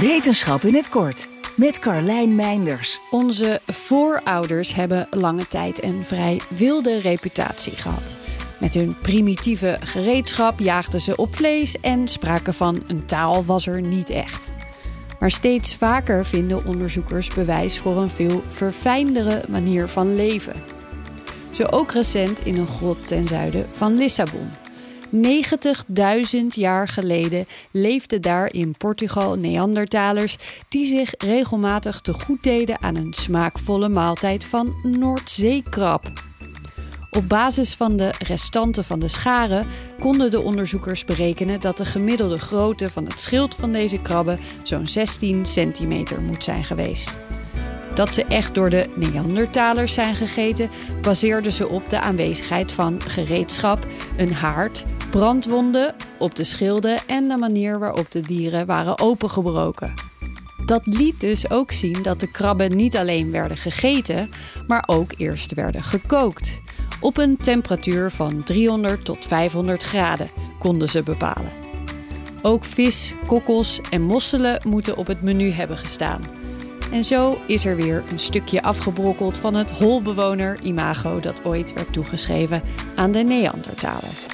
Wetenschap in het kort met Carlijn Meinders. Onze voorouders hebben lange tijd een vrij wilde reputatie gehad. Met hun primitieve gereedschap jaagden ze op vlees en spraken van een taal was er niet echt. Maar steeds vaker vinden onderzoekers bewijs voor een veel verfijndere manier van leven. Zo ook recent in een grot ten zuiden van Lissabon. 90.000 jaar geleden leefden daar in Portugal Neandertalers die zich regelmatig te goed deden aan een smaakvolle maaltijd van Noordzeekrab. Op basis van de restanten van de scharen konden de onderzoekers berekenen dat de gemiddelde grootte van het schild van deze krabben zo'n 16 centimeter moet zijn geweest. Dat ze echt door de Neandertalers zijn gegeten, baseerden ze op de aanwezigheid van gereedschap, een haard, brandwonden op de schilden en de manier waarop de dieren waren opengebroken. Dat liet dus ook zien dat de krabben niet alleen werden gegeten, maar ook eerst werden gekookt. Op een temperatuur van 300 tot 500 graden konden ze bepalen. Ook vis, kokkels en mosselen moeten op het menu hebben gestaan. En zo is er weer een stukje afgebrokkeld van het holbewoner-imago dat ooit werd toegeschreven aan de Neandertaler.